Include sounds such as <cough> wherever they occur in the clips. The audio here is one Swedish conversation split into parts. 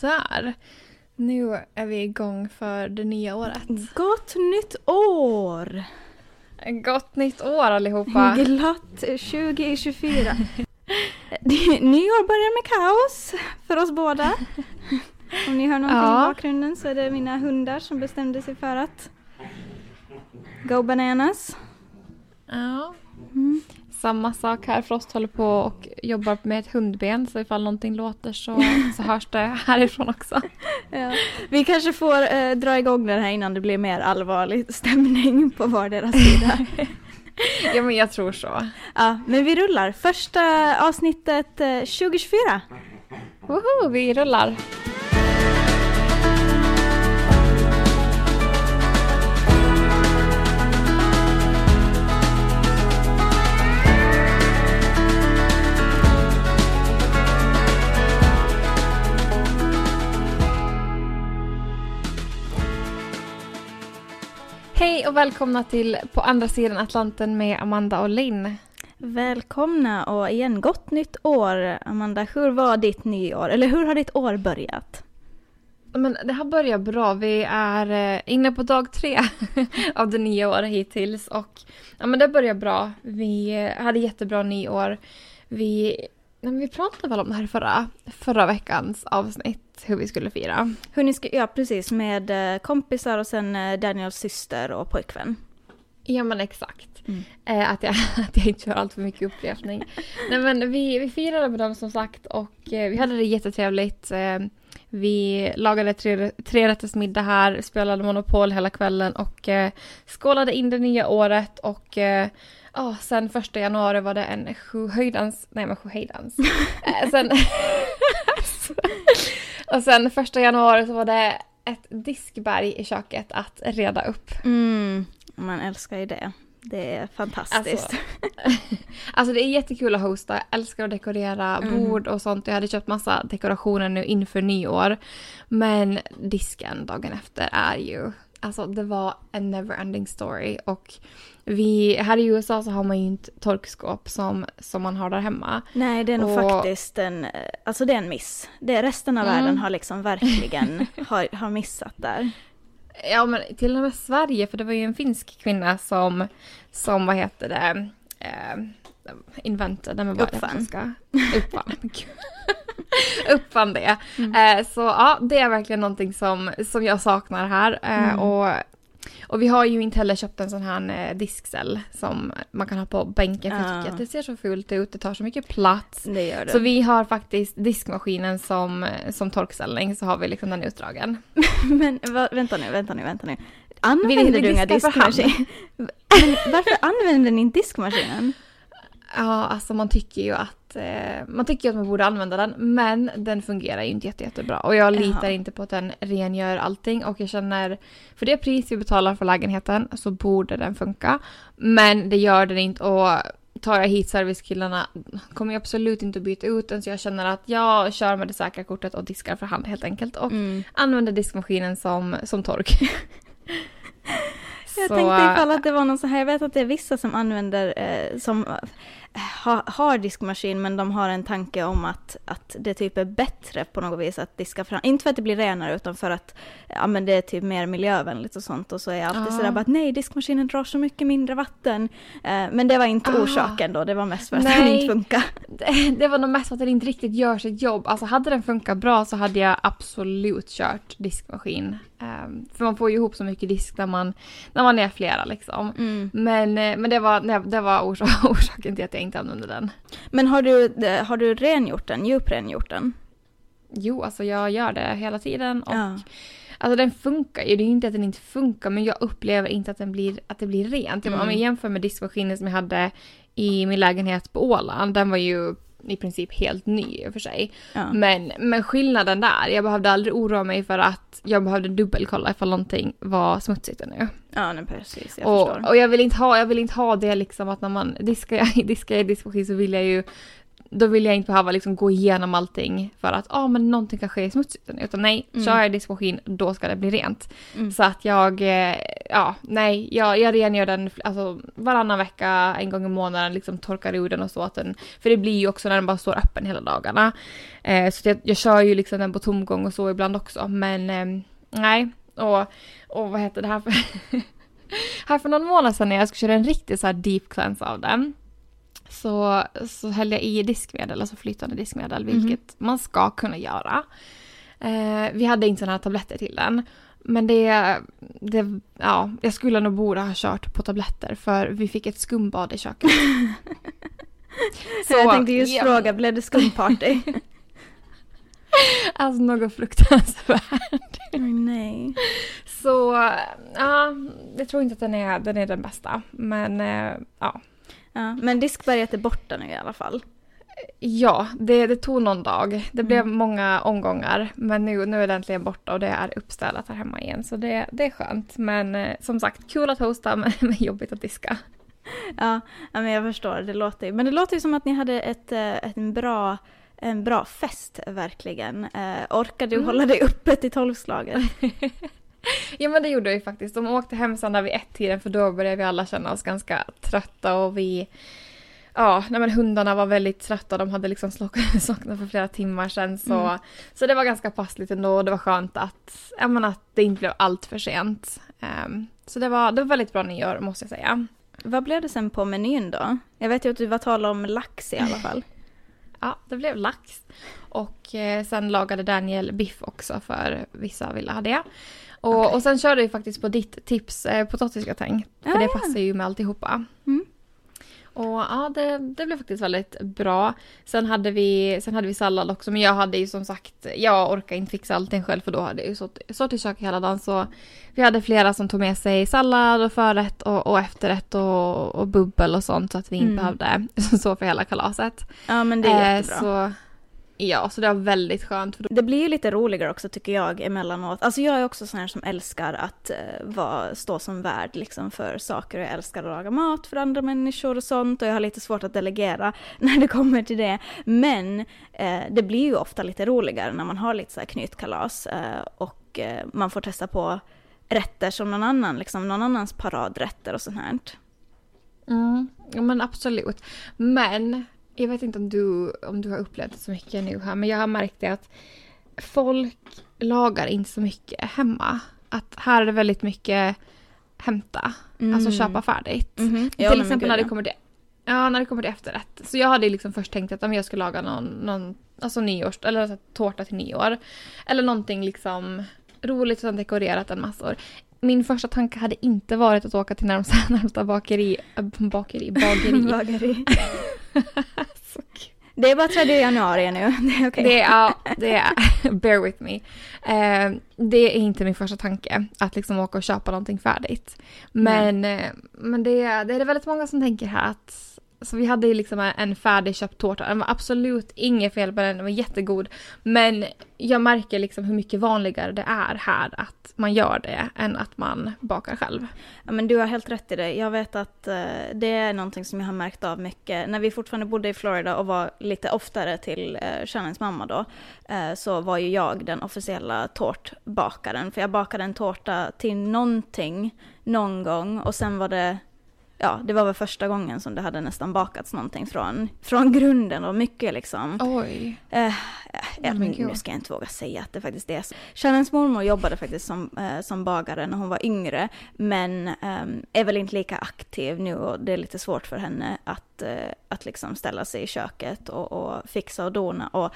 Där. Nu är vi igång för det nya året. Gott nytt år! Gott nytt år allihopa! <laughs> Glatt 2024. <laughs> Nyår börjar med kaos för oss båda. Om ni hör någonting Ja. i bakgrunden så är det mina hundar som bestämde sig för att go bananas. Ja. Mm. Samma sak här. Frost håller på och jobbar med ett hundben så ifall någonting låter så, så hörs det härifrån också. <laughs> Ja. Vi kanske får eh, dra igång den här innan det blir mer allvarlig stämning på vardera sida. <laughs> Ja men jag tror så. ja, men vi rullar. Första avsnittet eh, 2024. Woho, vi rullar! Hej och välkomna till På andra sidan Atlanten med Amanda och Linn. Välkomna och igen gott nytt år. Amanda, hur var ditt nyår? Eller hur har ditt år börjat? Men det har börjat bra. Vi är eh, inne på dag tre <laughs> av det nya året hittills. Och ja, men det börjar bra. Vi eh, hade jättebra nyår. Vi, men vi pratade väl om det här förra, förra veckans avsnitt, hur vi skulle fira. Hur ni ska, ja precis, med eh, kompisar och sen eh, Daniels syster och pojkvän. Ja men exakt. Mm. Eh, att, jag, <laughs> att jag inte kör allt för mycket upprepning. <laughs> Nej men vi, vi firade med dem som sagt och eh, vi hade det jättetrevligt. Eh, vi lagade tre, trerättersmiddag här, spelade Monopol hela kvällen och eh, skålade in det nya året och ja, sen första januari var det en sjuhöjdans, nej men sjuhejdans. eh, sen, <laughs> och sen första januari så var det ett diskberg i köket att reda upp. Mm, man älskar ju det. Det är fantastiskt. Alltså, <laughs> alltså det är jättekul att hosta, jag älskar att dekorera Mm. bord och sånt. Jag hade köpt massa dekorationer nu inför nyår. Men disken dagen efter är ju, alltså det var en never-ending story. Och vi, här i USA så har man ju inte torkskåp som, som man har där hemma. Nej, det är nog Och- faktiskt en, alltså det är en miss. Det resten av Mm. världen har liksom verkligen <laughs> har, har missat där. Ja men till och med Sverige, för det var ju en finsk kvinna som, som vad heter det, eh, inventade, men vad är det Uppfann. <laughs> Uppfann. <laughs> Uppfann det. Mm. Eh, så ja, det är verkligen någonting som, som jag saknar här. Eh, Mm. och, och vi har ju inte heller köpt en sån här eh, diskcell som man kan ha på bänken för jag Ja. tycker att det ser så fult ut, det tar så mycket plats. Det gör det. Så vi har faktiskt diskmaskinen som, som torkställning så har vi liksom den utdragen. <laughs> Men va, vänta nu, vänta nu, vänta nu. Använder du inga diska för hand? diskmaskin? <laughs> Men varför använder ni inte diskmaskinen? Ja, alltså man tycker ju att eh, man tycker att man borde använda den, men den fungerar ju inte jätte, jättebra. Och jag litar Jaha. inte på att den rengör allting och jag känner, för det pris vi betalar för lägenheten så borde den funka. Men det gör den inte och tar jag hit servicekillarna kommer jag absolut inte att byta ut den så jag känner att jag kör med det säkra kortet och diskar för hand helt enkelt och Mm. använder diskmaskinen som, som tork. <laughs> Jag Så, tänkte ifall att det var någon så här, jag vet att det är vissa som använder, eh, som eh, ha, har diskmaskin men de har en tanke om att, att det typ är bättre på något vis att diska fram, inte för att det blir renare utan för att ja, men det är typ mer miljövänligt och sånt och så är jag alltid sådär bara att nej diskmaskinen drar så mycket mindre vatten. Eh, men det var inte Ah. orsaken då, det var mest för att Nej. den inte funkar. <laughs> det, det var nog mest att den inte riktigt gör sitt jobb. Alltså hade den funkat bra så hade jag absolut kört diskmaskin. Ehm, för man får ju ihop så mycket disk när man, när man är flera liksom. Mm. Men, eh, men det var, det var orsa- <laughs> orsaken till att jag inte använde den. Men har du, eh, har du rengjort den, djuprengjort den? Jo, alltså jag gör det hela tiden. Och, Ja. Alltså den funkar ju, det är ju inte att den inte funkar men jag upplever inte att, den blir, att det blir rent. Jag- Om Mm. jag jämför med diskmaskinen som jag hade i min lägenhet på Åland, den var ju i princip helt ny i och för sig. Ja. Men, men skillnaden där, jag behövde aldrig oroa mig för att jag behövde dubbelkolla ifall någonting var smutsigt ännu. Ja, nej, precis. Jag förstår. Och, och jag vill inte ha, jag vill inte ha det liksom att när man diskar, <laughs> diskar i diskmaskin så vill jag ju då vill jag inte behöva liksom gå igenom allting för att ah, men någonting kan ske smutsigt. Utan nej, Mm. kör jag diskmaskin då ska det bli rent. Mm. Så att jag, eh, ja nej, jag, jag rengör den alltså, varannan vecka, en gång i månaden, liksom torkar ur den och så att den, för det blir ju också när den bara står öppen hela dagarna. Eh, så jag, jag kör ju liksom den på tomgång och så ibland också, men eh, nej. Och, och vad heter det här för, <laughs> här för någon månad sedan när jag skulle köra en riktig så här deep cleanse av den. Så, så hällde jag i diskmedel, alltså flytande diskmedel, Mhm. vilket man ska kunna göra. Eh, vi hade inte sådana här tabletter till den. Men det, det, ja, jag skulle nog borde ha kört på tabletter för vi fick ett skumbad i köket. <laughs> jag tänkte just ja, fråga, blev det skumparty? <laughs> Alltså något fruktansvärt. Oj, nej. Så ja, jag tror inte att den är den, är den bästa. Men eh, ja. Ja, men diskberget är borta nu i alla fall. Ja, det, det tog någon dag. Det blev Mm. många omgångar. Men nu, nu är det äntligen borta och det är uppstädat här hemma igen. Så det, det är skönt. Men eh, som sagt, kul att hosta <laughs> men, men jobbigt att diska. Ja, men jag förstår. Det låter men det låter ju som att ni hade ett, eh, ett en, bra, en bra fest verkligen. Eh, orkade du Mm. hålla dig uppe till tolvslaget? <laughs> <laughs> Ja men det gjorde vi faktiskt. De åkte hem sen där vid ett-tiden för då började vi alla känna oss ganska trötta och vi... Ja, nej men hundarna var väldigt trötta. De hade liksom slock- <laughs> slocknat för flera timmar sedan. Så, Mm. så det var ganska passligt ändå. Det var skönt att, ja, men att det inte blev allt för sent. Ehm, så det var, det var väldigt bra nyår måste jag säga. Vad blev det sen på menyn då? Jag vet ju att du var tal om lax i alla fall. <laughs> Ja, det blev lax. Och eh, sen lagade Daniel biff också för vissa ville ha det. Och, Okej. och sen körde vi faktiskt på ditt tips eh, potatisgratäng. För Ah, det ja. passar ju med alltihopa. Mm. Och ja, det, det blev faktiskt väldigt bra. Sen hade, vi, sen hade vi sallad också, men jag hade ju som sagt, jag orkar inte fixa allting själv för då hade jag ju stått, i köket hela dagen. Så vi hade flera som tog med sig sallad och förrätt och, och efterrätt och, och bubbel och sånt så att vi inte Mm. behövde <laughs> så för hela kalaset. Ja, men det är Eh, jättebra. Så, ja, så det var väldigt skönt. Det blir ju lite roligare också tycker jag emellanåt. Alltså jag är också sån här som älskar att eh, vara, stå som värd liksom för saker. Jag älskar att laga mat för andra människor och sånt och jag har lite svårt att delegera <laughs> när det kommer till det. Men eh, det blir ju ofta lite roligare när man har lite så här knytkalas eh, och man får testa på rätter som någon annan, liksom någon annans paradrätter och sånt här. mm, ja, men absolut. Men jag vet inte om du, om du har upplevt det så mycket nu här, men jag har märkt det att folk lagar inte så mycket hemma. Att här är det väldigt mycket hämta, alltså köpa färdigt. Mhm. Ja, till exempel när det kommer till Ja, när det kommer till efterrätt. Så jag hade liksom först tänkt att om jag skulle laga någon, någon alltså nyårs, eller alltså, tårta till nyår. Eller någonting liksom roligt som dekorerat en massor. Min första tanke hade inte varit att åka till närmsta, <laughs> närmsta bakeri, äh, bakeri, bageri. <laughs> Bageri. <laughs> Kul. Det är bara 3 januari nu, det är okej. Det är, ja, det är, bear with me. Eh, det är inte min första tanke, att liksom åka och köpa någonting färdigt. Men, eh, men det, är- det är det väldigt många som tänker här att så vi hade ju liksom en färdigköpt tårta. Den var absolut inget fel på den, den var jättegod. Men jag märker liksom hur mycket vanligare det är här att man gör det än att man bakar själv. Ja, men du har helt rätt i det. Jag vet att eh, det är någonting som jag har märkt av mycket. När vi fortfarande bodde i Florida och var lite oftare till eh, Shannons mamma då, eh, så var ju jag den officiella tårtbakaren. För jag bakade en tårta till någonting någon gång och sen var det Ja, det var väl första gången som det hade nästan bakats någonting från, från grunden och mycket liksom. Oj. Eh, men gud. nu ska jag inte våga säga att det faktiskt är så. Shannons mormor jobbade faktiskt som, eh, som bagare när hon var yngre, men ehm, är väl inte lika aktiv nu och det är lite svårt för henne att, eh, att liksom ställa sig i köket och, och fixa och dona. Och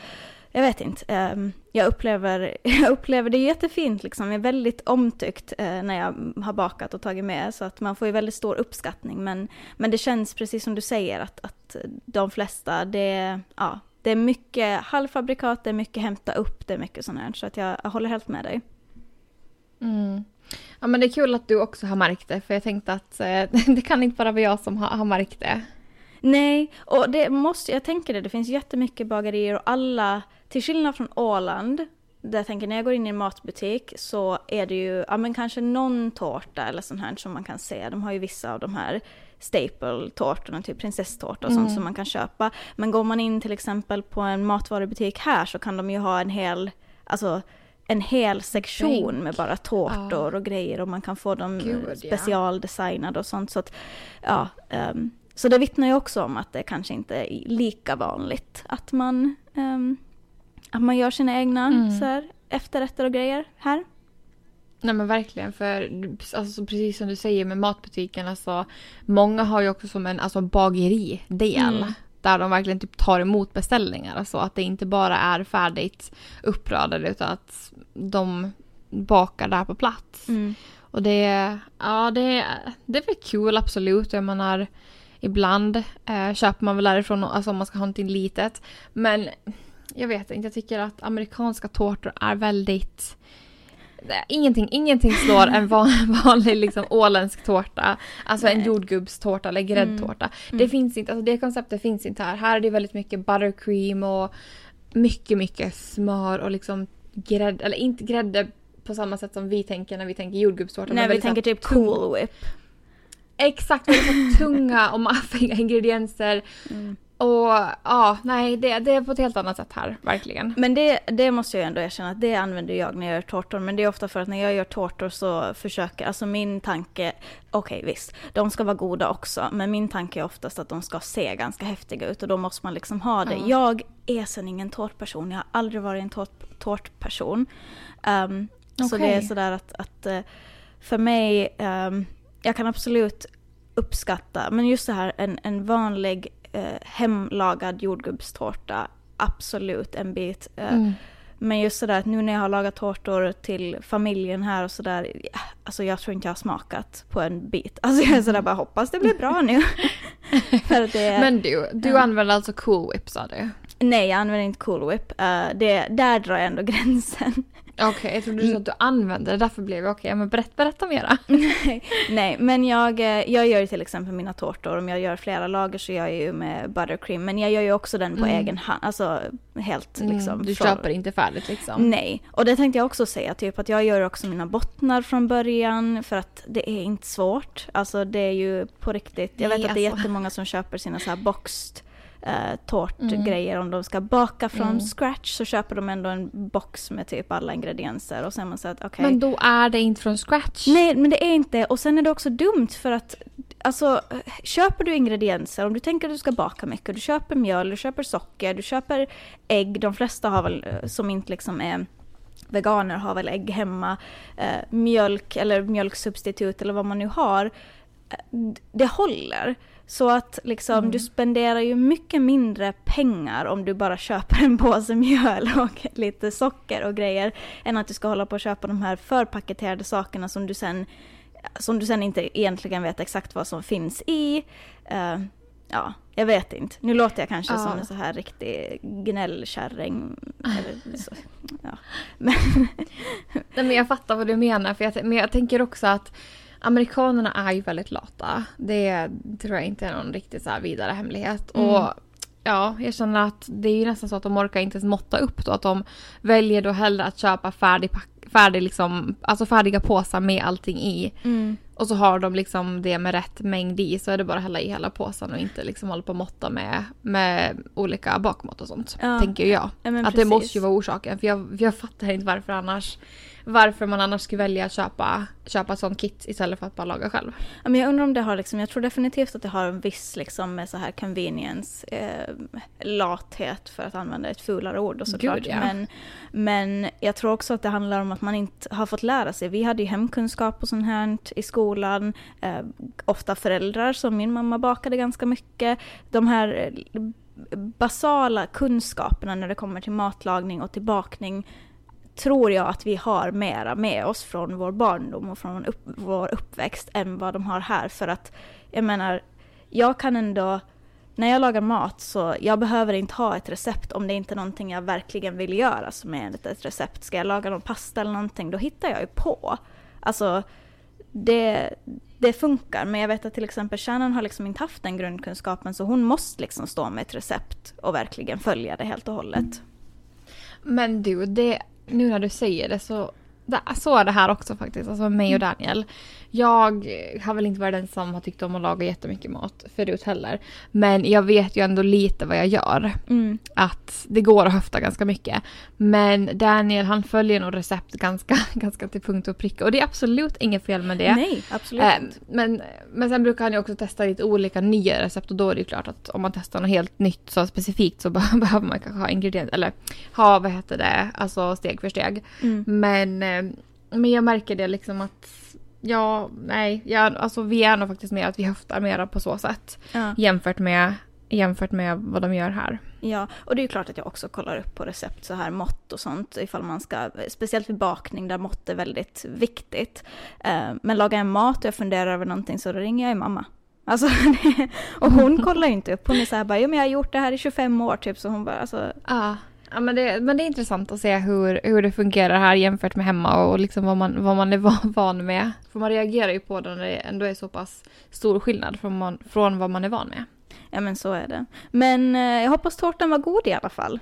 jag vet inte, ehm, jag, upplever, <laughs> jag upplever det jättefint liksom, jag är väldigt omtyckt eh, när jag har bakat och tagit med, så att man får ju väldigt stor uppskattning. Men, men det känns precis som du säger att, att de flesta, det, ja, det är mycket halvfabrikat, det är mycket hämta upp, det är mycket sånt här. Så att jag, jag håller helt med dig. Mm. Ja men det är kul att du också har märkt det för jag tänkte att eh, <laughs> det kan inte bara vara jag som har, har märkt det. Nej, och det måste, jag tänker det, det finns jättemycket bagerier och alla, till skillnad från Åland, där jag tänker när jag går in i en matbutik så är det ju, ja men kanske någon tårta eller sånt här som man kan se, de har ju vissa av de här staple-tårtorna, typ prinsesstårta och sånt Mm. som man kan köpa. Men går man in till exempel på en matvarubutik här så kan de ju ha en hel, alltså en hel sektion Bänk. med bara tårtor Ja. och grejer och man kan få dem ja. specialdesignade och sånt. Så att, ja, ehm, så det vittnar ju också om att det kanske inte är lika vanligt att man, ehm, att man gör sina egna Mm. så här, efterrätter och grejer här. Nej men verkligen för alltså, precis som du säger med matbutikerna så många har ju också som en alltså, bageridel. Mm. Där de verkligen typ tar emot beställningar. Alltså att det inte bara är färdigt uppradade utan att de bakar där på plats. Mm. Och det, ja, det, det är väl kul absolut. Jag menar, ibland eh, köper man väl därifrån alltså, om man ska ha någonting litet. Men jag vet inte, jag tycker att amerikanska tårtor är väldigt... Ingenting, ingenting slår en <laughs> van, vanlig liksom, åländsk tårta. Alltså en Nej. jordgubbstårta eller gräddtårta. Det Mm. finns inte, alltså det konceptet finns inte här. Här är det väldigt mycket buttercream och mycket, mycket smör och liksom grädde, eller inte grädde på samma sätt som vi tänker när vi tänker jordgubbstårta. När vi tänker här typ cool whip. Exakt, väldigt så tunga och maffiga ingredienser. Mm. Och ja, nej, det, det är på ett helt annat sätt här, verkligen. Men det, det måste jag ändå erkänna att det använder jag när jag gör tårtor. Men det är ofta för att när jag gör tårtor så försöker, alltså min tanke, okej visst, de ska vara goda också. Men min tanke är oftast att de ska se ganska häftiga ut och då måste man liksom ha det. Ja. Jag är sen ingen tårtperson, jag har aldrig varit en tårt, tårtperson. Ehm, Så Okej. det är sådär att, att eh, för mig, ehm, jag kan absolut uppskatta, men just så här en, en vanlig eh, hemlagad jordgubbstårta, absolut en bit. Eh, Mm. Men just sådär att nu när jag har lagat tårtor till familjen här och sådär, alltså jag tror inte jag har smakat på en bit. <laughs> Alltså jag är sådär bara hoppas det blir bra nu. <laughs> Det, Men du, du Ja. använder alltså Cool Whip sa du? Nej, jag använder inte Cool Whip. Eh, det, där drar jag ändå <laughs> gränsen. Okej, jag trodde du sa att du använder det, därför blev jag okej, men berätta, berätta mera. <laughs> Nej, men jag, eh, jag gör ju till exempel mina tårtor, om jag gör flera lager så gör jag ju med buttercream, men jag gör ju också den på Mm. egen hand, alltså helt liksom. Mm, du från- köper inte färdigt liksom? Nej, och det tänkte jag också säga, typ att jag gör också mina bottnar från början för att det är inte svårt. Alltså det är ju på riktigt, jag Nej, vet att det är alltså. jättemånga som köper sina så här boxed eh, tårtgrejer om de ska baka från Mm. scratch så köper de ändå en box med typ alla ingredienser och sen man säger att okej. Men då är det inte från scratch? Nej, men det är inte. Och sen är det också dumt för att Alltså, köper du ingredienser, om du tänker att du ska baka mycket, du köper mjöl, du köper socker, du köper ägg, de flesta har väl, eh, som inte liksom är veganer, har väl ägg hemma, eh, mjölk eller mjölksubstitut eller vad man nu har, eh, det håller. Så att liksom, Mm. du spenderar ju mycket mindre pengar om du bara köper en påse mjöl <laughs> och lite socker och grejer, än att du ska hålla på och köpa de här förpaketerade sakerna som du sen som du sen inte egentligen vet exakt vad som finns i. Eh, ja, jag vet inte. Nu låter jag kanske Ja. som en så här riktig gnällkärring. <laughs> Eller så. Ja. Men, Nej, men jag fattar vad du menar, för jag, men jag tänker också att amerikanerna är ju väldigt lata. Det tror jag inte är någon riktigt så här vidare hemlighet. Mm. Och ja, jag känner att det är ju nästan så att de orkar inte ens måtta upp då. Att de väljer då hellre att köpa färdig, pack- färdig liksom, alltså färdiga påsar med allting i. mm, Och så har de liksom det med rätt mängd i så är det bara att hälla i hela påsen och inte liksom hålla på och måtta med, med olika bakmått och sånt. Ja. Tänker jag. ja, Att det precis. måste ju vara orsaken. För jag, jag fattar inte varför annars varför man annars skulle välja att köpa, köpa sånt kit istället för att bara laga själv. Ja, men jag undrar om det har liksom, jag tror definitivt att det har en viss liksom med så här convenience, eh, lathet för att använda ett fulare ord och såklart. Gud, ja. men, men jag tror också att det handlar om att man inte har fått lära sig. Vi hade ju hemkunskap och sånt här i skolan. Eh, ofta föräldrar, som min mamma bakade ganska mycket. De här eh, basala kunskaperna när det kommer till matlagning och till bakning tror jag att vi har mera med oss från vår barndom och från upp, vår uppväxt än vad de har här. För att, jag menar, jag kan ändå, när jag lagar mat så jag behöver inte ha ett recept om det inte är någonting jag verkligen vill göra som är enligt ett recept. Ska jag laga någon pasta eller någonting, då hittar jag ju på. Alltså, det, det funkar. Men jag vet att till exempel Shannon har liksom inte haft den grundkunskapen så hon måste liksom stå med ett recept och verkligen följa det helt och hållet. Men du, det, nu när du säger det så så är det här också faktiskt, alltså med mig och Daniel. Jag har väl inte varit den som har tyckt om att laga jättemycket mat förut heller. Men jag vet ju ändå lite vad jag gör. Mm. Att det går att höfta ganska mycket. Men Daniel han följer nog recept ganska, <laughs> ganska till punkt och pricka. Och det är absolut inget fel med det. Nej, absolut Eh, men, men sen brukar han ju också testa lite olika nya recept och då är det ju klart att om man testar något helt nytt så specifikt så <laughs> be- behöver man kanske ha ingredienser, eller ha vad heter det, alltså steg för steg. Mm. Men, eh, men jag märker det liksom att ja, nej, jag, alltså vi är nog faktiskt mer att vi höftar mera på så sätt Ja. jämfört med, jämfört med vad de gör här. Ja, och det är ju klart att jag också kollar upp på recept så här mått och sånt ifall man ska, speciellt vid bakning där mått är väldigt viktigt. Eh, Men lagar jag mat och jag funderar över någonting så ringer jag mamma. Alltså, <laughs> och hon kollar ju inte upp, hon är så här bara, ja men jag har gjort det här i 25 år typ, så hon bara alltså, Ja. Ja, men, det, men det är intressant att se hur, hur det fungerar här jämfört med hemma och liksom vad, man, vad man är va- van med. För man reagerar ju på det när det ändå är så pass stor skillnad från, man, från vad man är van med. ja men så är det. Men eh, jag hoppas tårtan var god i alla fall.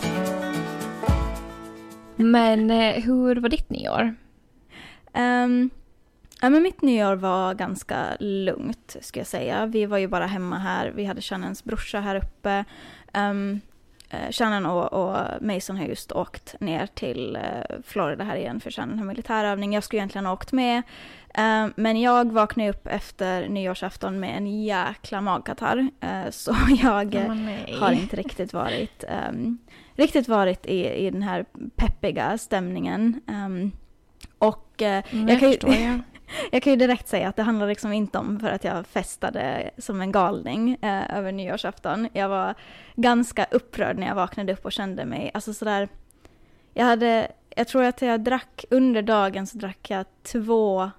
Men eh, hur var ditt nyår? Ehm, ja, men mitt nyår var ganska lugnt, ska jag säga. Vi var ju bara hemma här. Vi hade Shannons brorsa här uppe. Um, Shannon och, och Mason har just åkt ner till eh, Florida här igen för Shannon har militärövning. Jag skulle egentligen ha åkt med. Ehm, men jag vaknade upp efter nyårsafton med en jäkla magkatarr. Eh, <laughs> så jag eh, nej. har inte riktigt varit, ehm, riktigt varit i, i den här peppiga stämningen. Ehm, och eh, Mm, jag jag kan ju- jag. <laughs> jag kan ju direkt säga att det handlar liksom inte om för att jag festade som en galning eh, över nyårsafton. Jag var ganska upprörd när jag vaknade upp och kände mig, alltså sådär, jag hade, jag tror att jag drack, under dagen så drack jag två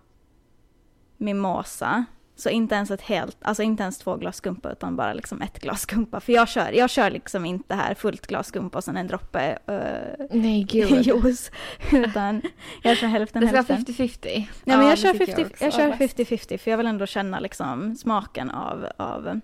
mimosa. Så inte ens ett helt, alltså inte ens två glas skumpa utan bara liksom ett glas skumpa. För jag kör, jag kör liksom inte här fullt glas skumpa och sen en droppe eh, Nej gud. <laughs> juice. Utan jag kör hälften Det ska hälften. 50-50. Nej Ja, men jag kör tycker 50 också jag kör är bäst. 50-50 för jag vill ändå känna liksom smaken av, av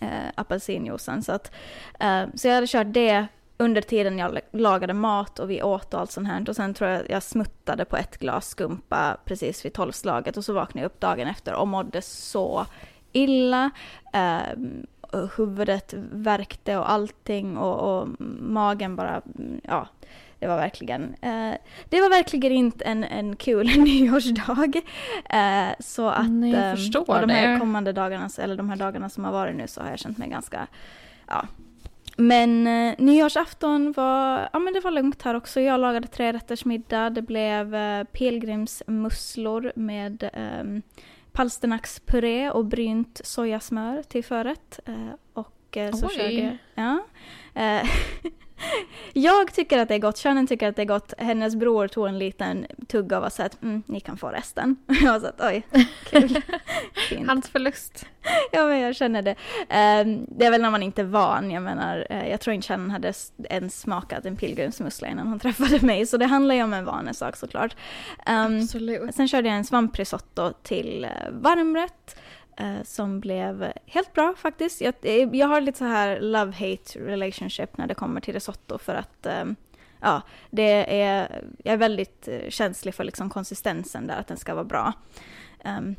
eh, apelsinjuicen. Så, att, eh, så jag hade kört det under tiden jag lagade mat och vi åt och allt sånt här. Och sen tror jag jag smuttade på ett glas skumpa precis vid tolvslaget och så vaknade jag upp dagen efter och mådde så illa. Eh, huvudet värkte och allting och, och magen bara, ja. Det var verkligen, eh, det var verkligen inte en, en kul <laughs> nyårsdag. Eh, så att, Nej, jag eh, förstår och de här det. kommande dagarna, eller de här dagarna som har varit nu så har jag känt mig ganska, ja. Men eh, nyårsafton var, ja men det var lugnt här också. Jag lagade trerättersmiddag. Det blev eh, pilgrimsmusslor med eh, palsternacks-puré och brynt sojasmör till förrätt. Eh, och eh, så Oj. körde jag, ja. <laughs> Jag tycker att det är gott, Shannon tycker att det är gott. Hennes bror tog en liten tugga och var så att mm, ni kan få resten. <laughs> Jag var så att oj, kul. <laughs> Fint. Hans förlust. Ja, men jag känner det. Ehm, det är väl när man inte är van. Jag menar, eh, jag tror inte Shannon hade ens smakat en pilgrimsmussla innan hon <laughs> träffade mig. Så det handlar ju om en vanesak såklart. Um, Absolut. sen körde jag en svamprisotto till eh, varmrätt. Eh, som blev helt bra faktiskt. Jag, eh, jag har lite så här love-hate relationship när det kommer till risotto för att ehm, ja, det är, jag är väldigt eh, känslig för liksom konsistensen där, att den ska vara bra. Ehm,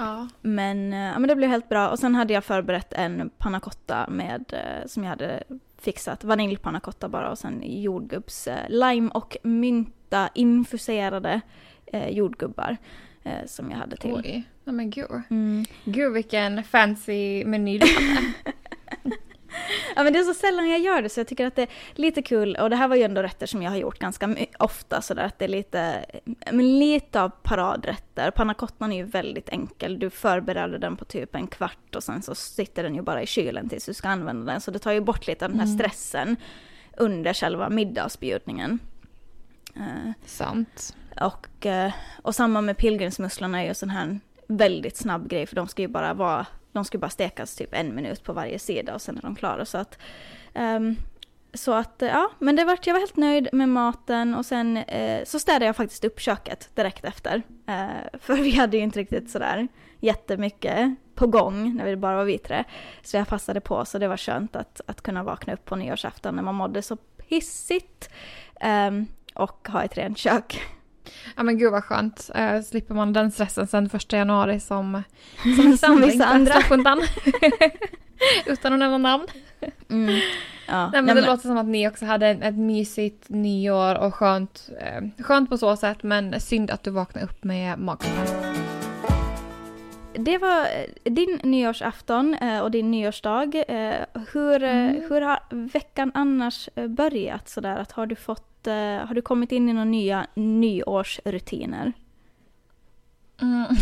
Ja. men, eh, ja, men det blev helt bra. Och sen hade jag förberett en panna cotta med, eh, som jag hade fixat. Vaniljpanna cotta bara och sen jordgubbs, eh, lime och mynta infuserade eh, jordgubbar eh, som jag hade till. Oj. Ja, men gud. Mm. Gud vilken fancy meny du hade. <laughs> Ja men det är så sällan jag gör det så jag tycker att det är lite kul och det här var ju ändå rätter som jag har gjort ganska ofta sådär att det är lite, men lite av paradrätter. Panna cottan är ju väldigt enkel, du förbereder den på typ en kvart och sen så sitter den ju bara i kylen tills du ska använda den så det tar ju bort lite av den här Mm. stressen under själva middagsbjudningen. Eh, Sant. och, eh, och samma med pilgrimsmusslorna är ju sån här väldigt snabb grej för de ska ju bara vara, de ska bara stekas typ en minut på varje sida och sen är de klara så att um, så att eh, ja, men det vart, jag var helt nöjd med maten och sen eh, så städade jag faktiskt upp köket direkt efter. Eh, för vi hade ju inte riktigt sådär jättemycket på gång när vi bara var vi tre. Så jag passade på så det var skönt att, att kunna vakna upp på nyårsafton när man mådde så pissigt. Eh, och ha ett rent kök. Ja men gud vad skönt. Uh, slipper man den stressen sen första januari som, som <laughs> vissa andra. Vissa andra. <laughs> Utan att nämna namn. Mm. Ja. Nej, men det låter som att ni också hade ett, mysigt nyår och skönt, eh, skönt på så sätt men synd att du vaknade upp med magkatarr. Det var eh, din nyårsafton eh, och din nyårsdag. Hur, mm. hur har veckan annars börjat sådär? Att har, du fått, Eh, har du kommit in i några nya nyårsrutiner? Mm. <laughs>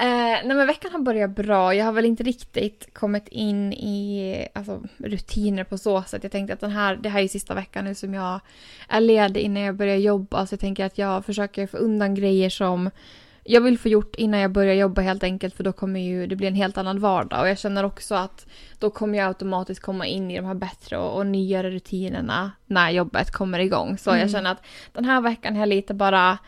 Eh, nej men veckan har börjat bra. Jag har väl inte riktigt kommit in i alltså, rutiner på så sätt. Jag tänkte att den här, det här är sista veckan nu som jag är ledig innan jag börjar jobba. Så jag tänker att jag försöker få undan grejer som jag vill få gjort innan jag börjar jobba helt enkelt för då kommer ju det bli en helt annan vardag och jag känner också att då kommer jag automatiskt komma in i de här bättre och, och nyare rutinerna när jobbet kommer igång. Så mm. jag känner att den här veckan har jag lite bara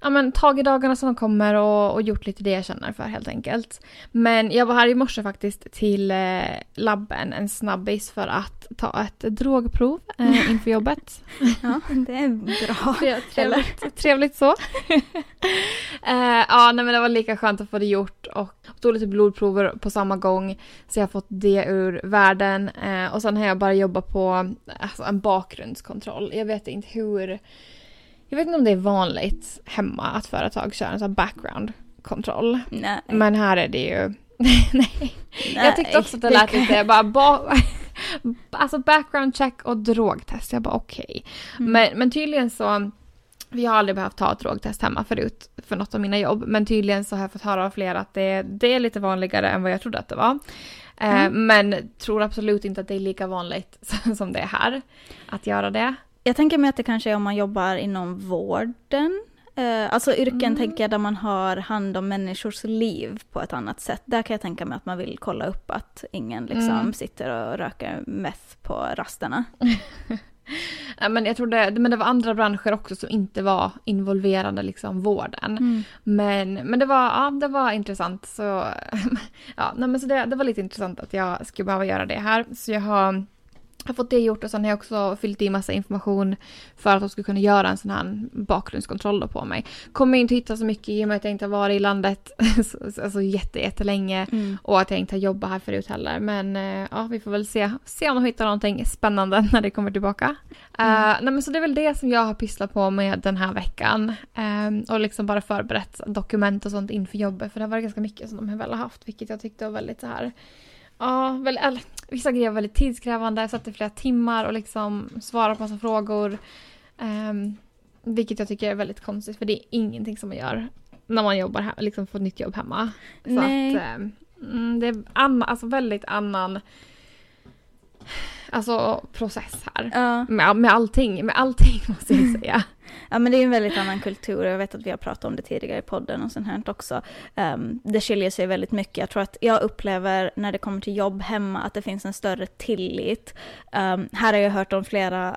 ja, men, tagit dagarna som de kommer och, och, gjort lite det jag känner för helt enkelt. Men jag var här i morse faktiskt till eh, labben, en snabbis för att ta ett drogprov eh, <laughs> inför jobbet. ja, det är bra. <laughs> trevligt, trevligt så. <laughs> eh, ja, nej, men det var lika skönt att få det gjort och tog lite blodprover på samma gång. Så jag har fått det ur världen eh, och sen har jag bara jobbat på alltså, en bakgrundskontroll. Jag vet inte hur jag vet inte om det är vanligt hemma att företag kör en sån background-kontroll. Nej. Men här är det ju... nej. <laughs> nej. Jag tyckte också att det lät lite bara... Ba... <laughs> alltså background check och drogtest. Jag bara okej. Okay. Mm. Men, men tydligen så... Vi har aldrig behövt ta ett drogtest hemma förut för något av mina jobb. Men tydligen så har jag fått höra av flera att det, det är lite vanligare än vad jag trodde att det var. Eh, mm. men tror absolut inte att det är lika vanligt <laughs> som det är här. Att göra det. Jag tänker mig att det kanske är om man jobbar inom vården. Eh, alltså yrken mm. tänker jag där man har hand om människors liv på ett annat sätt. Där kan jag tänka mig att man vill kolla upp att ingen liksom mm. sitter och röker meth på rasterna. <laughs> ja, men jag tror det, men det var andra branscher också som inte var involverande liksom vården. Mm. Men, men det, var, ja, det var intressant. Så, <laughs> ja, nej, men så det, det var lite intressant att jag skulle behöva göra det här. Så jag har har fått det gjort och sen har jag också fyllt i massa information för att de ska kunna göra en sån här bakgrundskontroll på mig. Kommer inte hitta så mycket i och med att jag inte har varit i landet <laughs> alltså jättelänge mm. och att jag inte har jobbat här förut heller. Men uh, ja, vi får väl se, se om de hittar någonting spännande <laughs> när det kommer tillbaka. Mm. Uh, nej, men så det är väl det som jag har pysslat på med den här veckan. Um, och liksom bara förberett dokument och sånt inför jobbet för det har varit ganska mycket som de har väl haft vilket jag tyckte var väldigt så här Ja, väl, eller, vissa grejer var väldigt tidskrävande. Jag satt i flera timmar och liksom svarade på massa frågor. Um, vilket jag tycker är väldigt konstigt för det är ingenting som man gör när man jobbar här, liksom får nytt jobb hemma. Så Nej. att um, det är anna, alltså väldigt annan alltså, process här. Ja. Med, med allting, med allting <laughs> måste jag säga. Ja men det är en väldigt annan kultur och jag vet att vi har pratat om det tidigare i podden och sånt här också. Um, det skiljer sig väldigt mycket. Jag tror att jag upplever när det kommer till jobb hemma att det finns en större tillit. Um, här har jag hört om flera,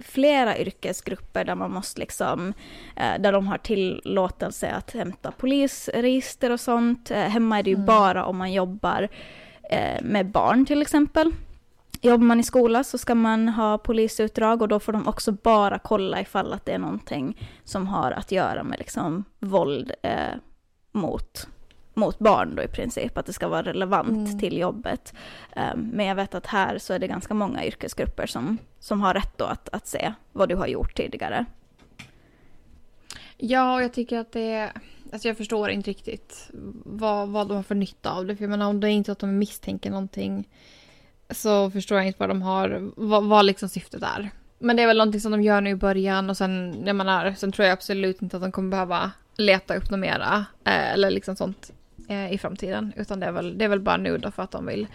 flera yrkesgrupper där man måste liksom, uh, där de har tillåtelse att hämta polisregister och sånt. Uh, hemma är det ju mm. bara om man jobbar uh, med barn till exempel. Jobbar man i skola så ska man ha polisutdrag och då får de också bara kolla ifall att det är någonting som har att göra med liksom våld eh, mot, mot barn då i princip, att det ska vara relevant mm. till jobbet. Um, men jag vet att här så är det ganska många yrkesgrupper som, som har rätt då att, att se vad du har gjort tidigare. Ja, och jag tycker att det är... Alltså jag förstår inte riktigt vad, vad de har för nytta av det. För jag menar om det är inte att de misstänker någonting så förstår jag inte vad de har, vad, vad liksom syftet är. Men det är väl någonting som de gör nu i början och sen, jag menar, sen tror jag absolut inte att de kommer behöva leta upp något mera. Eh, eller liksom sånt eh, i framtiden. Utan det är, väl, det är väl bara nu då för att de vill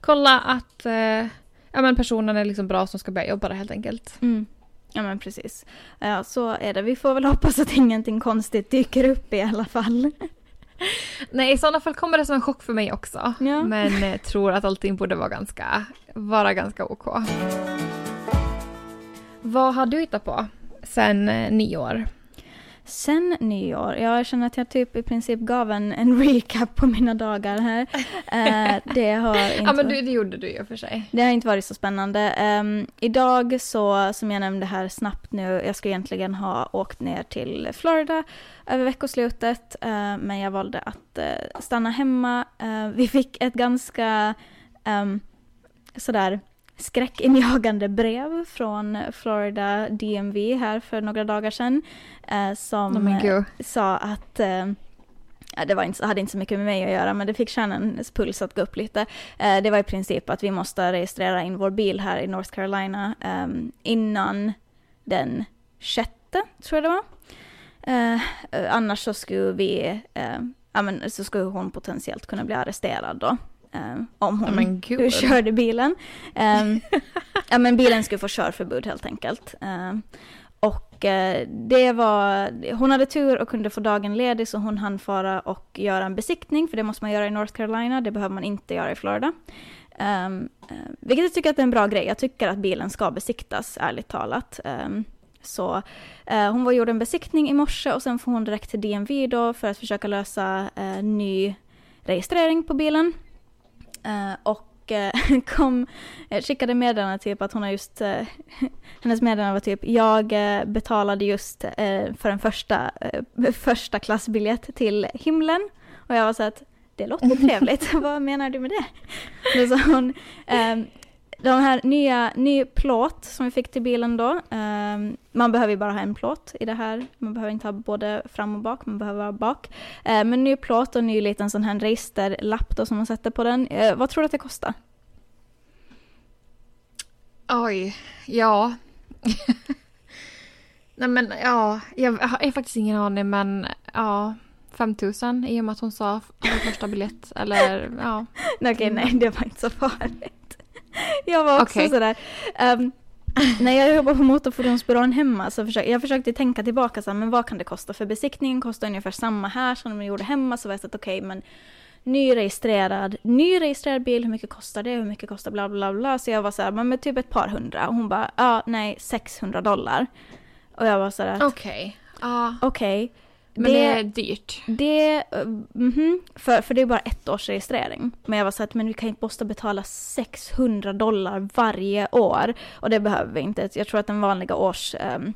kolla att eh, ja, men personen är liksom bra som ska börja jobba där helt enkelt. Mm. Ja men precis. Ja, så är det. Vi får väl hoppas att ingenting konstigt dyker upp i alla fall. <laughs> Nej, i sådana fall kommer det som en chock för mig också. Ja. Men eh, tror att allting borde vara ganska, vara ganska OK. Vad har du hittat på sen eh, nyår? Sen nyår, ja, jag känner att jag typ i princip gav en, en <laughs> recap på mina dagar här. Eh, det har <laughs> inte... ja men du, det gjorde du ju för sig. Det har inte varit så spännande. Um, idag så, som jag nämnde här snabbt nu, jag skulle egentligen ha åkt ner till Florida över veckoslutet, uh, men jag valde att uh, stanna hemma. Uh, vi fick ett ganska um, sådär skräckinjagande brev från Florida DMV här för några dagar sedan. Eh, som oh sa att eh, det var inte, hade inte så mycket med mig att göra, men det fick kärnens puls att gå upp lite. Eh, det var i princip att vi måste registrera in vår bil här i North Carolina eh, innan den sjätte, tror jag det var. Eh, annars så skulle vi, eh, ja men så skulle hon potentiellt kunna bli arresterad då. Um, om hon <laughs> körde bilen. Um, <laughs> ja men bilen skulle få körförbud helt enkelt. Um, och uh, det var, hon hade tur och kunde få dagen ledig så hon hann fara och göra en besiktning för det måste man göra i North Carolina, det behöver man inte göra i Florida. Um, vilket jag tycker att är en bra grej, jag tycker att bilen ska besiktas ärligt talat. så uh, hon var gjorde en besiktning i morse och sen får hon direkt till DMV då för att försöka lösa ny registrering på bilen. Uh, och uh, <laughs> kom, uh, skickade meddelande typ att hon har just, <laughs> hennes meddelande var typ, jag betalade just för en första, <laughs> första klassbiljett till himlen. Och jag var så att, det låter trevligt, vad menar du med det? Då sa hon, ehm, de här nya, ny plåt som vi fick till bilen då. Um, man behöver ju bara ha en plåt i det här. Man behöver inte ha både fram och bak, man behöver ha bak. Uh, men ny plåt och ny liten sån här registerlapp då som man sätter på den. Uh, vad tror du att det kostar? Oj, ja. <laughs> Nej men ja, jag har faktiskt ingen aning men ja. 5000 i och med att hon sa första biljett eller ja. <laughs> Okej, okay, nej det var inte så farligt. <laughs> jag var också okay. sådär. Um, <laughs> när jag jobbade på motorfordonsbyrån hemma så försökte jag försökte tänka tillbaka så här, men vad kan det kosta? För besiktningen kostar ungefär samma här som de gjorde hemma så var jag så att okej okay, men nyregistrerad, nyregistrerad bil, hur mycket kostar det, hur mycket kostar bla bla bla. Så jag var så här, men med typ ett par hundra och hon bara, ja nej 600 dollar. Och jag var så här, okej. Okay. Okej. Okay. Men det, det är dyrt. Det, mm -hmm, för, för det är bara ett års registrering. Men jag var så att men vi kan inte måste betala 600 dollar varje år. Och det behöver vi inte. Jag tror att den vanliga årskostnaden um,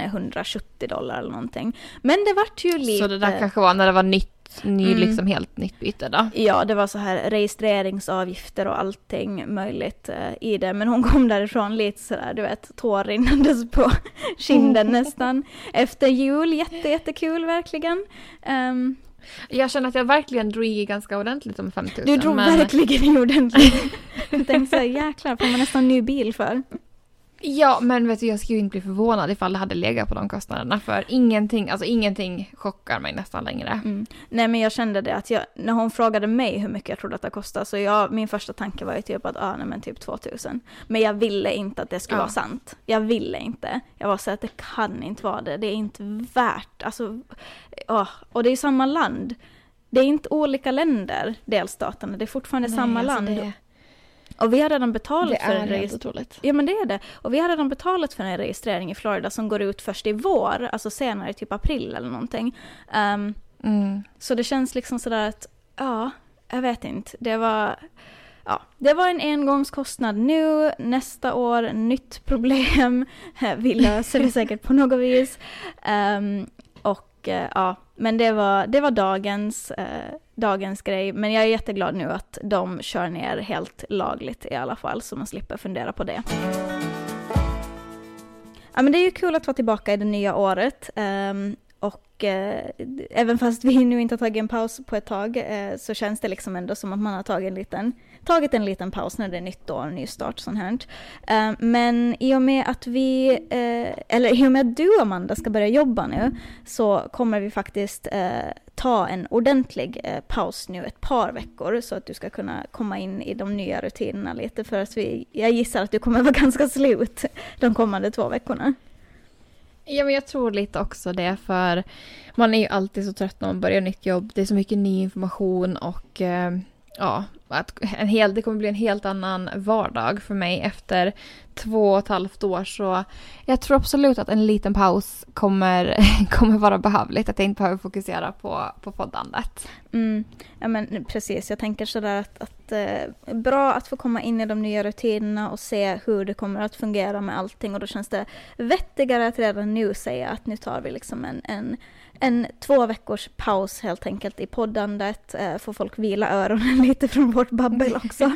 är 170 dollar eller någonting. Men det vart ju lite... Så det där kanske var när det var nytt ny, mm. liksom helt nytt byte då? Ja, det var så här registreringsavgifter och allting möjligt uh, i det. Men hon kom därifrån lite sådär, du vet, tår rinnandes på <laughs> kinden nästan. Efter jul, jätte, jättekul verkligen. Um, jag känner att jag verkligen drog i ganska ordentligt om 5000. Du drog men... verkligen i ordentligt. <laughs> jag tänkte såhär, jäklar, får man nästan ny bil för? Ja, men vet du, jag skulle inte bli förvånad ifall det hade legat på de kostnaderna. För ingenting, alltså ingenting chockar mig nästan längre. Mm. Nej, men jag kände det att jag, när hon frågade mig hur mycket jag trodde att det kostade, så jag, min första tanke var ju typ att, ah, nej men typ 2000. Men jag ville inte att det skulle ja. vara sant. Jag ville inte. Jag var så att det kan inte vara det. Det är inte värt, alltså, oh. och det är samma land. Det är inte olika länder, delstaterna, det är fortfarande nej, samma alltså land. Det... Och vi har redan betalat för en registrering. Ja men det är det. Och vi har redan betalat för en registrering i Florida som går ut först i vår, alltså senare, typ april eller någonting. Um, mm. Så det känns liksom sådär att, ja, jag vet inte. Det var, ja, det var en engångskostnad nu, nästa år, nytt problem. <laughs> vi löser det säkert på något vis. Um, och ja, men det var, det var dagens, eh, dagens grej. Men jag är jätteglad nu att de kör ner helt lagligt i alla fall, så man slipper fundera på det. Ja, men det är ju kul att vara tillbaka i det nya året. Um, och eh, även fast vi nu inte har tagit en paus på ett tag eh, så känns det liksom ändå som att man har tagit en liten tagit en liten paus när det är nytt år, nystart och sånt här. Eh, men i och med att vi, eh, eller i och med att du Amanda ska börja jobba nu, så kommer vi faktiskt eh, ta en ordentlig paus nu ett par veckor så att du ska kunna komma in i de nya rutinerna lite för att vi, jag gissar att du kommer vara <laughs> ganska slut de kommande två veckorna. Ja, men jag tror lite också det, för man är ju alltid så trött när man börjar nytt jobb. Det är så mycket ny information och ja, att en hel, det kommer bli en helt annan vardag för mig efter två och ett halvt år. Så jag tror absolut att en liten paus kommer, <laughs> kommer vara behövligt. Att jag inte behöver fokusera på, på poddandet. Mm. Ja men precis, jag tänker sådär att, att eh, bra att få komma in i de nya rutinerna och se hur det kommer att fungera med allting och då känns det vettigare att redan nu säga att nu tar vi liksom en, en en två veckors paus helt enkelt i poddandet, eh, får folk vila öronen <laughs> lite från vårt babbel också.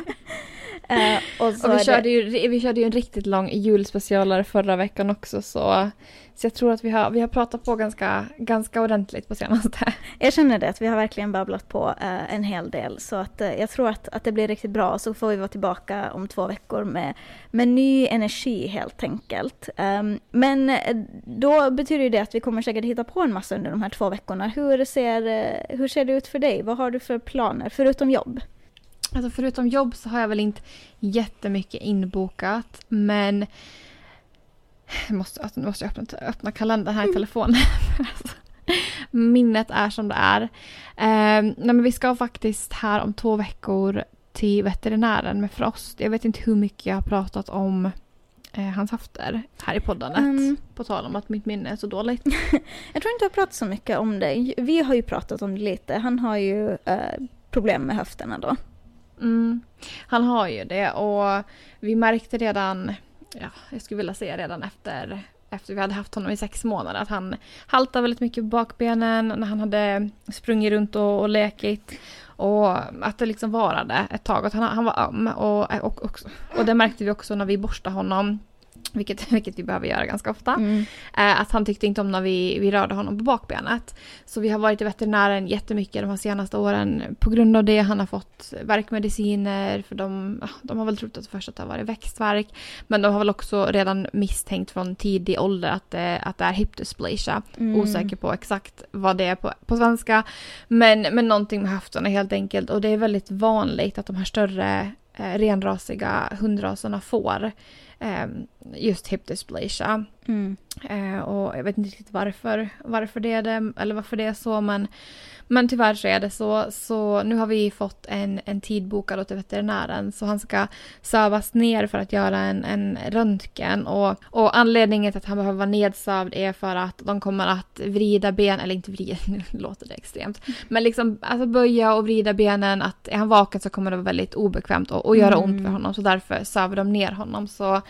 <laughs> eh, och, och vi, körde det... ju, vi körde ju en riktigt lång julspecialare förra veckan också så så jag tror att vi har, vi har pratat på ganska, ganska ordentligt på senaste. <laughs> Jag känner det, att vi har verkligen babblat på eh, en hel del. Så att, eh, jag tror att, att det blir riktigt bra. Så får vi vara tillbaka om två veckor med, med ny energi helt enkelt. Um, men då betyder det att vi kommer säkert hitta på en massa under de här två veckorna. Hur ser, hur ser det ut för dig? Vad har du för planer, förutom jobb? Alltså förutom jobb så har jag väl inte jättemycket inbokat. Men jag måste, alltså, nu måste jag öppna, öppna kalendern här i mm. telefonen. <laughs> Minnet är som det är. Eh, nej, men vi ska faktiskt här om två veckor till veterinären med Frost. Jag vet inte hur mycket jag har pratat om eh, hans höfter här i poddandet. Mm. På tal om att mitt minne är så dåligt. <laughs> jag tror inte jag har pratat så mycket om det. Vi har ju pratat om det lite. Han har ju eh, problem med höfterna då. Mm. Han har ju det och vi märkte redan ja, jag skulle vilja säga redan efter, efter vi hade haft honom i sex månader att han haltade väldigt mycket på bakbenen när han hade sprungit runt och, och lekit. Och att det liksom varade ett tag, att han, han var öm. Och, och, och, och det märkte vi också när vi borstade honom vilket, <laughs> vilket vi behöver göra ganska ofta. Mm. Eh, att han tyckte inte om när vi, vi rörde honom på bakbenet. Så vi har varit i veterinären jättemycket de här senaste åren. På grund av det han har fått värkmediciner. För de, de har väl trott att först att det har varit växtverk. Men de har väl också redan misstänkt från tidig ålder att det, att det är hip. Mm. Osäker på exakt vad det är på, på svenska. Men, men någonting med höfterna helt enkelt. Och det är väldigt vanligt att de här större eh, renrasiga hundraserna får just hip dysplasia. Mm. Eh, och jag vet inte riktigt varför, varför det är det, eller varför det är så men men tyvärr så är det så. Så nu har vi fått en, en tid bokad till veterinären. Så han ska sövas ner för att göra en, en röntgen. Och, och anledningen till att han behöver vara nedsövd är för att de kommer att vrida ben, eller inte vrida, <laughs> nu låter det extremt. Men liksom alltså böja och vrida benen. Att är han vaken så kommer det vara väldigt obekvämt och, och göra mm. ont för honom. Så därför söver de ner honom. Så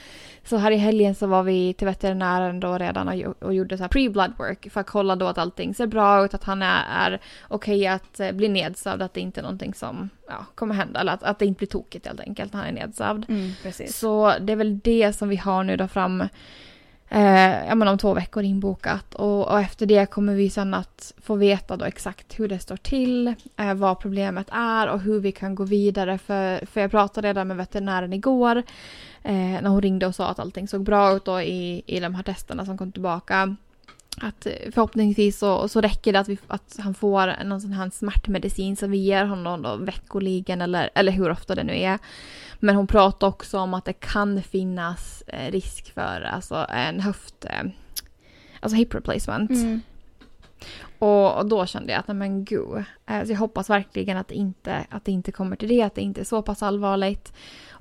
så här i helgen så var vi till veterinären då redan och, och gjorde så här pre-blood work för att kolla då att allting ser bra ut, att han är, är okej okay att eh, bli nedsövd, att det inte är någonting som ja, kommer hända, eller att, att det inte blir tokigt helt enkelt när han är nedsövd. Mm, så det är väl det som vi har nu då fram eh, ja, men om två veckor inbokat. Och, och, efter det kommer vi sen att få veta då exakt hur det står till, eh, vad problemet är och hur vi kan gå vidare. För, för jag pratade redan med veterinären igår eh, när hon ringde och sa att allting såg bra ut då i, i de här testerna som kom tillbaka. Att eh, förhoppningsvis så, så räcker det att, vi, att han får någon sån här smärtmedicin som vi ger honom då veckoligen eller, eller hur ofta det nu är. Men hon pratar också om att det kan finnas eh, risk för alltså, en höft... Eh, alltså hip replacement. Mm. Och, och, då kände jag att nej men gud. Så jag hoppas verkligen att det, inte, att det inte kommer till det, att det inte är så pass allvarligt.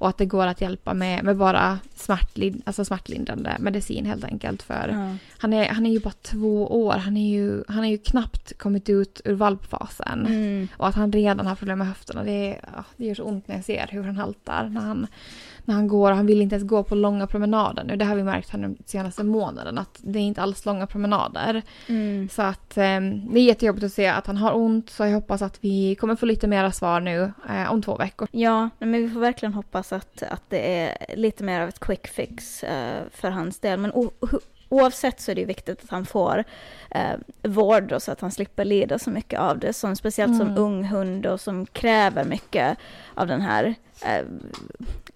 Och att det går att hjälpa med, med bara smärtlid, alltså smärtlindrande medicin helt enkelt. För mm. han, är, han är ju bara två år, han är ju, han är ju knappt kommit ut ur valpfasen. Mm. Och att han redan har problem med höfterna, det, det gör så ont när jag ser hur han haltar. När han, när han går, han vill inte ens gå på långa promenader nu. Det har vi märkt här den senaste månaden att det är inte alls långa promenader. Mm. Så att eh, det är jättejobbigt att se att han har ont så jag hoppas att vi kommer få lite mera svar nu eh, om två veckor. Ja, men vi får verkligen hoppas att, att det är lite mer av ett quick fix eh, för hans del. Men oavsett så är det viktigt att han får eh, vård då, så att han slipper lida så mycket av det. Som, speciellt mm. som ung hund och som kräver mycket av den här eh,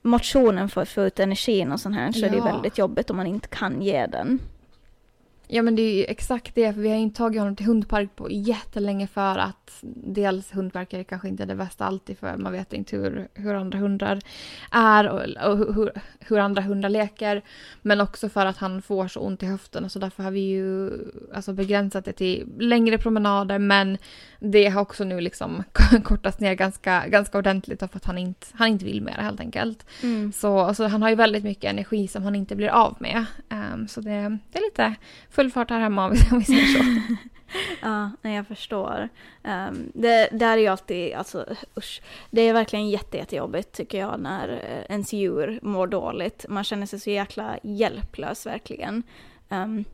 motionen för att få ut energin och sånt här. Så ja. det är väldigt jobbigt om man inte kan ge den. Ja men det är ju exakt det, för vi har inte tagit honom till hundpark på jättelänge för att dels hundparker kanske inte är det bästa alltid för man vet inte hur, hur andra hundar är och, och hur, hur, andra hundar leker. Men också för att han får så ont i höften så därför har vi ju alltså begränsat det till längre promenader men det har också nu liksom <laughs> kortats ner ganska, ganska ordentligt för att han inte, han inte vill mer helt enkelt. Mm. Så alltså, han har ju väldigt mycket energi som han inte blir av med. Um, så det, det är lite full fart här hemma om vi säger så. <laughs> ja, jag förstår. Um, det där är ju alltid, alltså usch. Det är verkligen jätte, jättejobbigt tycker jag när eh, ens djur mår dåligt. Man känner sig så jäkla hjälplös verkligen. Um,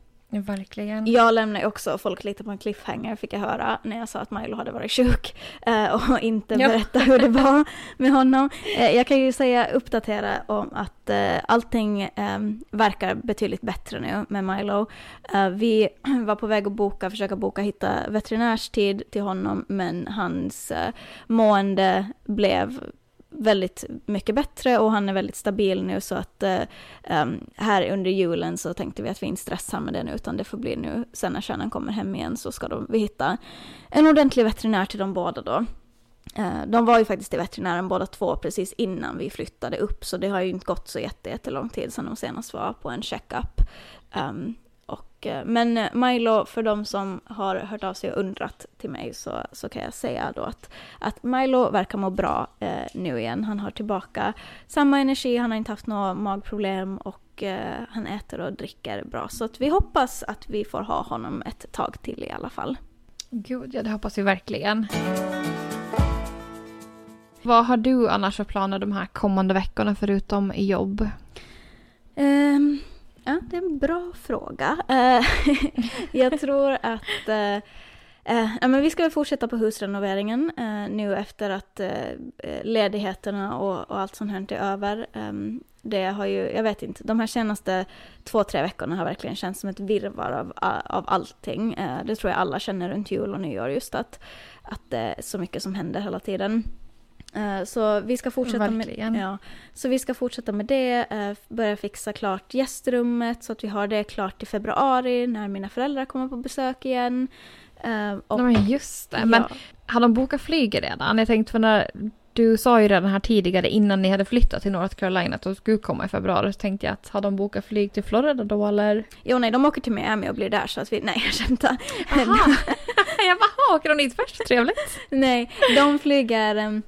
Verkligen. Jag lämnar också folk lite på en cliffhanger fick jag höra när jag sa att Milo hade varit sjuk <laughs> eh, och inte berätta hur det var med honom. Eh, jag kan ju säga uppdatera om att eh, allting eh, verkar betydligt bättre nu med Milo. Vi <clears throat> var på väg att boka, försöka boka hitta veterinärstid till honom men hans mående blev väldigt mycket bättre och han är väldigt stabil nu så att um, här under julen så tänkte vi att vi inte stressar med det nu utan det får bli nu sen när kärnan kommer hem igen så ska de, vi hitta en ordentlig veterinär till de båda då. Uh, de var ju faktiskt i veterinären båda två precis innan vi flyttade upp så det har ju inte gått så jättelång tid sedan de senast var på en checkup. Um, Eh, men eh, Milo, för de som har hört av sig och undrat till mig så, så kan jag säga då att, att Milo verkar må bra eh, nu igen. Han har tillbaka samma energi, han har inte haft några magproblem och eh, han äter och dricker bra. Så att vi hoppas att vi får ha honom ett tag till i alla fall. Gud, ja det hoppas vi verkligen. Vad har du annars för planer de här kommande veckorna förutom jobb? Um, Ja, det är en bra fråga. Eh, <laughs> jag tror att eh, eh, ja, men vi ska fortsätta på husrenoveringen eh, nu efter att eh, ledigheterna och, och, allt sånt här är över. Ehm, det har ju, jag vet inte, de här senaste två, tre veckorna har verkligen känts som ett virrvarr av, av allting. det tror jag alla känner runt jul och nyår, just att, att det är så mycket som händer hela tiden. Eh, så vi ska fortsätta med, ja, så vi ska fortsätta med det, uh, börja fixa klart gästrummet så att vi har det klart i februari när mina föräldrar kommer på besök igen. Uh, och, men just det, ja. men har de bokat flyg redan? Jag tänkte för när du sa ju redan här tidigare innan ni hade flyttat till North Carolina att de skulle komma i februari så tänkte jag att har de bokat flyg till Florida då eller? Jo nej, de åker till Miami och blir där så att vi, nej <laughs> jag skämtar. <laughs> jag bara, åker de dit först? Trevligt. nej, de flyger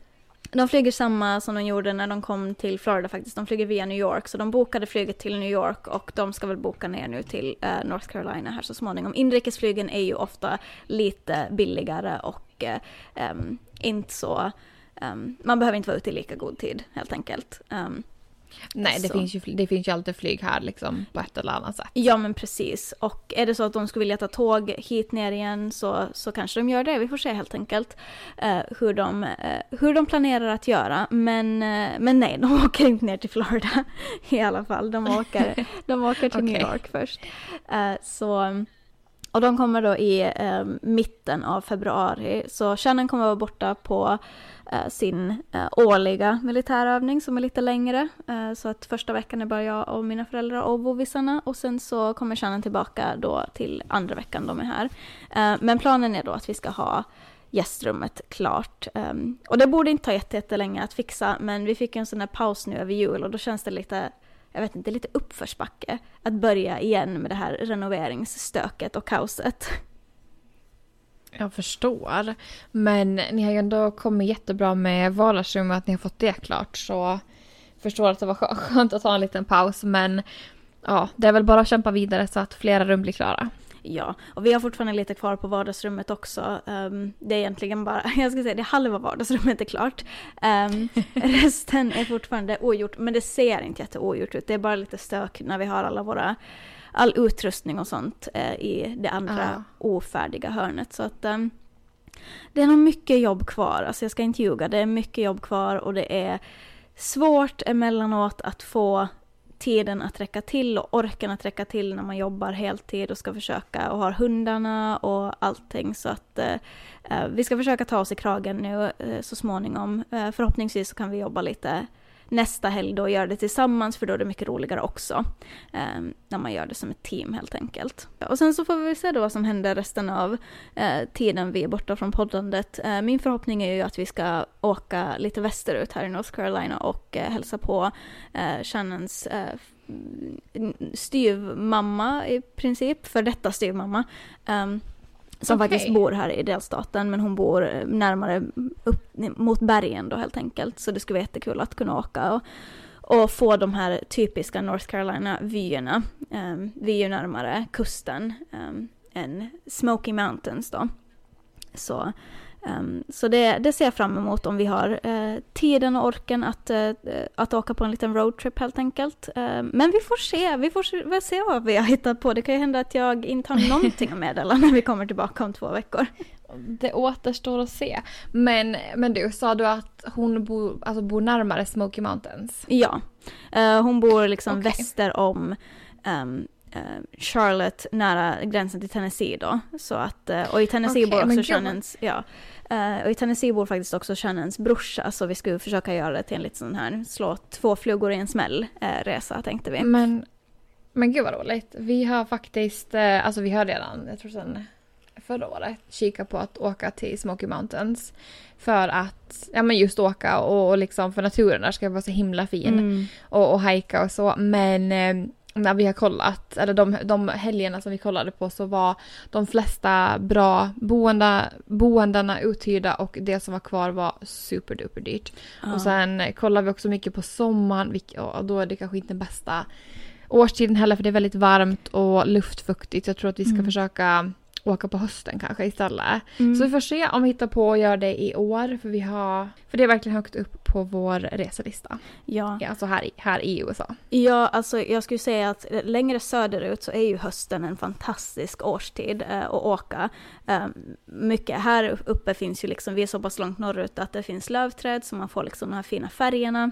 de flyger samma som de gjorde när de kom till Florida faktiskt. De flyger via New York, så de bokade flyget till New York och de ska väl boka ner nu till eh, North Carolina här så småningom. Inrikesflygen är ju ofta lite billigare och um, inte så... Um, man behöver inte vara ute i lika god tid helt enkelt. Um, Nej, det finns, ju, det finns ju alltid flyg här liksom på ett eller annat sätt. Ja, men precis. Och är det så att de skulle vilja ta tåg hit ner igen så, så kanske de gör det. Vi får se helt enkelt uh, hur, de, uh, hur de planerar att göra. Men, uh, men nej, de <laughs> åker inte ner till Florida i alla fall. De åker, <laughs> de åker till okay. New York först. så... Och de kommer då i mitten av februari. Så Shannon kommer vara borta på Eh, Eh, sin eh, årliga militärövning som är lite längre. Eh, så att första veckan är bara jag och mina föräldrar och vovvisarna och sen så kommer Shannon tillbaka då till andra veckan de är här. men planen är då att vi ska ha gästrummet klart. Um, och det borde inte ta jättelänge att fixa, men vi fick en sån här paus nu över jul och då känns det lite, jag vet inte, lite uppförsbacke att börja igen med det här renoveringsstöket och kaoset. Jag förstår. Men ni har ju ändå kommit jättebra med vardagsrummet, att ni har fått det klart. Så jag förstår att det var skönt att ta en liten paus. Men ja, det är väl bara att kämpa vidare så att flera rum blir klara. Ja, och vi har fortfarande lite kvar på vardagsrummet också. Um, det är egentligen bara, <laughs> jag ska säga det halva vardagsrummet är klart. Um, <laughs> resten är fortfarande ogjort, men det ser inte jätteogjort ut. Det är bara lite stök när vi har alla våra all utrustning och sånt eh, i det andra ja. ofärdiga hörnet. Så att um, det är nog mycket jobb kvar, alltså jag ska inte ljuga, det är mycket jobb kvar och det är svårt emellanåt att få tiden att räcka till och orken att räcka till när man jobbar heltid och ska försöka och har hundarna och allting så att eh, eh vi ska försöka ta oss i kragen nu eh, så småningom. Eh, förhoppningsvis så kan vi jobba lite nästa helg då göra det tillsammans för då är det mycket roligare också. Eh, när man gör det som ett team helt enkelt. Och sen så får vi se då vad som händer resten av eh, tiden vi är borta från poddandet. Eh, min förhoppning är ju att vi ska åka lite västerut här i North Carolina och eh, hälsa på eh, Shannons eh, styvmamma i princip, för detta styvmamma. Um, som okay. faktiskt bor här i delstaten men hon bor eh, närmare upp mot bergen då helt enkelt. Så det skulle vara jättekul att kunna åka och, och få de här typiska North Carolina-vyerna. Um, vi är ju närmare kusten um, än Smoky Mountains då. Så Um, så det, det, ser jag fram emot om vi har uh, tiden och orken att, uh, att åka på en liten roadtrip helt enkelt. Uh, men vi får se, vi får se, vi se vad vi har hittat på. Det kan ju hända att jag inte har någonting att meddela när vi kommer tillbaka om två veckor. Det återstår att se. Men, men du, sa du att hon bor, alltså bor närmare Smoky Mountains? Ja, uh, hon bor liksom okay. väster om um, Charlotte nära gränsen till Tennessee då. Så att, och i Tennessee okay, bor också Shannons, ja. Uh, och i Tennessee bor faktiskt också Shannons brorsa, så vi skulle försöka göra det till en liten sån här slå två flugor i en smäll resa tänkte vi. Men, men gud vad roligt. Vi har faktiskt, alltså vi har redan, jag tror sen förra året, kika på att åka till Smoky Mountains. För att, ja men just åka och, och liksom för naturen där ska vara så himla fin. Mm. Och, och hajka och så. Men när vi har kollat, eller de, de helgerna som vi kollade på så var de flesta bra boende, boendena uthyrda och det som var kvar var superduper dyrt. Ja. Och sen kollar vi också mycket på sommaren och då är det kanske inte den bästa årstiden heller för det är väldigt varmt och luftfuktigt. Jag tror att vi ska mm. försöka åka på hösten kanske istället. Mm. Så vi får se om vi hittar på att göra det i år för vi har, för det är verkligen högt upp på vår reselista. Ja. ja alltså här, här i USA. Ja, alltså jag skulle säga att längre söderut så är ju hösten en fantastisk årstid eh, att åka. Eh, mycket här uppe finns ju liksom, vi är så pass långt norrut att det finns lövträd så man får liksom de här fina färgerna.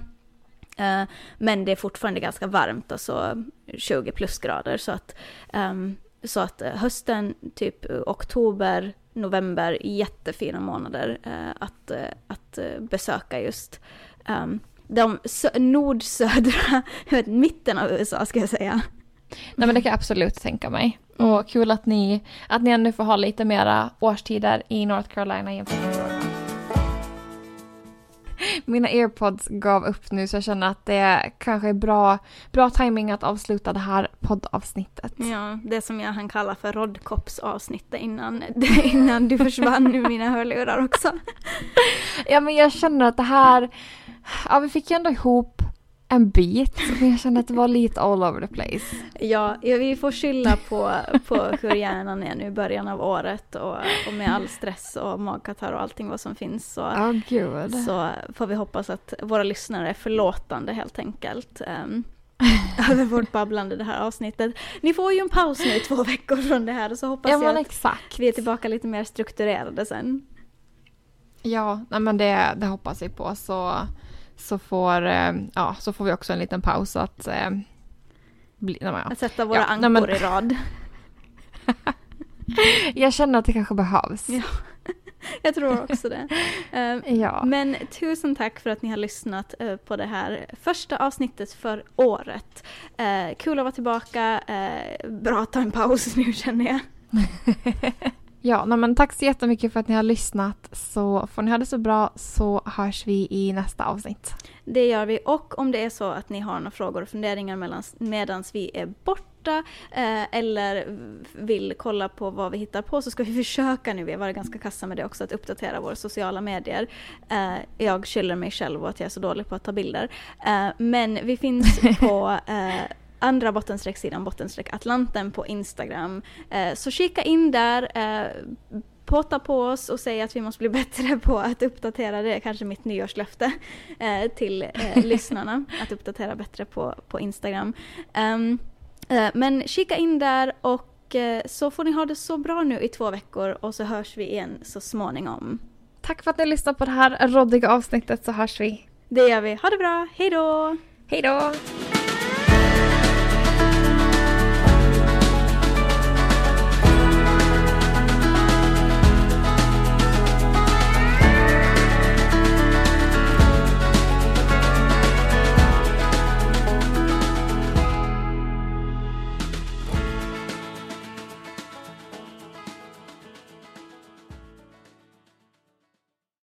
Uh, men det är fortfarande ganska varmt, alltså 20 plusgrader. Så att um, så att eh, hösten, typ eh, oktober, november, jättefina månader eh, att, att besöka just um, de nord-södra, <laughs> mitten av USA ska jag säga. Nej men det kan jag absolut tänka mig. Mm. Och kul att ni, att ni ännu får ha lite mera årstider i North Carolina jämfört med mina airpods gav upp nu så jag känner att det kanske är bra, bra timing att avsluta det här poddavsnittet. Ja, det som jag han kalla för rådkoppsavsnittet innan, <laughs> innan du försvann ur mina hörlurar också. <laughs> Ja men jag känner att det här, ja vi fick ju ändå ihop en bit, men jag känner att det var lite all over the place. Ja, vi får skylla på, på hur hjärnan är nu i början av året och, och med all stress och magkatarr och allting vad som finns. Så, oh, Gud. så får vi hoppas att våra lyssnare är förlåtande helt enkelt. Um, <laughs> över vårt babblande det här avsnittet. Ni får ju en paus nu två veckor från det här så hoppas ja, jag att exakt. vi är tillbaka lite mer strukturerade sen. Ja, men det, det hoppas vi på så så får, eh, ja, så får vi också en liten paus att eh, bli, nej, ja. Att sätta våra ja, ankor men... i rad. <laughs> jag känner att det kanske behövs. Ja, <laughs> jag tror också det. Uh, <laughs> ja. Men tusen tack för att ni har lyssnat uh, på det här första avsnittet för året. Uh, kul att vara tillbaka. bra att ta en paus nu känner jag. Ja, men tack så jättemycket för att ni har lyssnat. Så får ni ha det så bra så hörs vi i nästa avsnitt. Det gör vi och om det är så att ni har några frågor och funderingar medan vi är borta eh, eller vill kolla på vad vi hittar på så ska vi <laughs> försöka nu, vi har varit ganska kassa med det också, att uppdatera våra sociala medier. Eh, jag skyller mig själv och att jag är så dålig på att ta bilder. Eh, men vi finns <laughs> på eh, andra bottenstrecksidan bottenstreck Atlanten på Instagram. Eh, så kika in där, eh, påta på oss och säg att vi måste bli bättre <laughs> på att uppdatera, det är kanske mitt nyårslöfte eh, till eh, <laughs> lyssnarna, att uppdatera bättre på, på Instagram. Um, men kika in där och eh, så får ni ha det så bra nu i två veckor och så hörs vi igen så småningom. Tack för att ni lyssnade på det här råddiga avsnittet så hörs vi. Det gör vi. Ha det bra. Hej då! Hej då!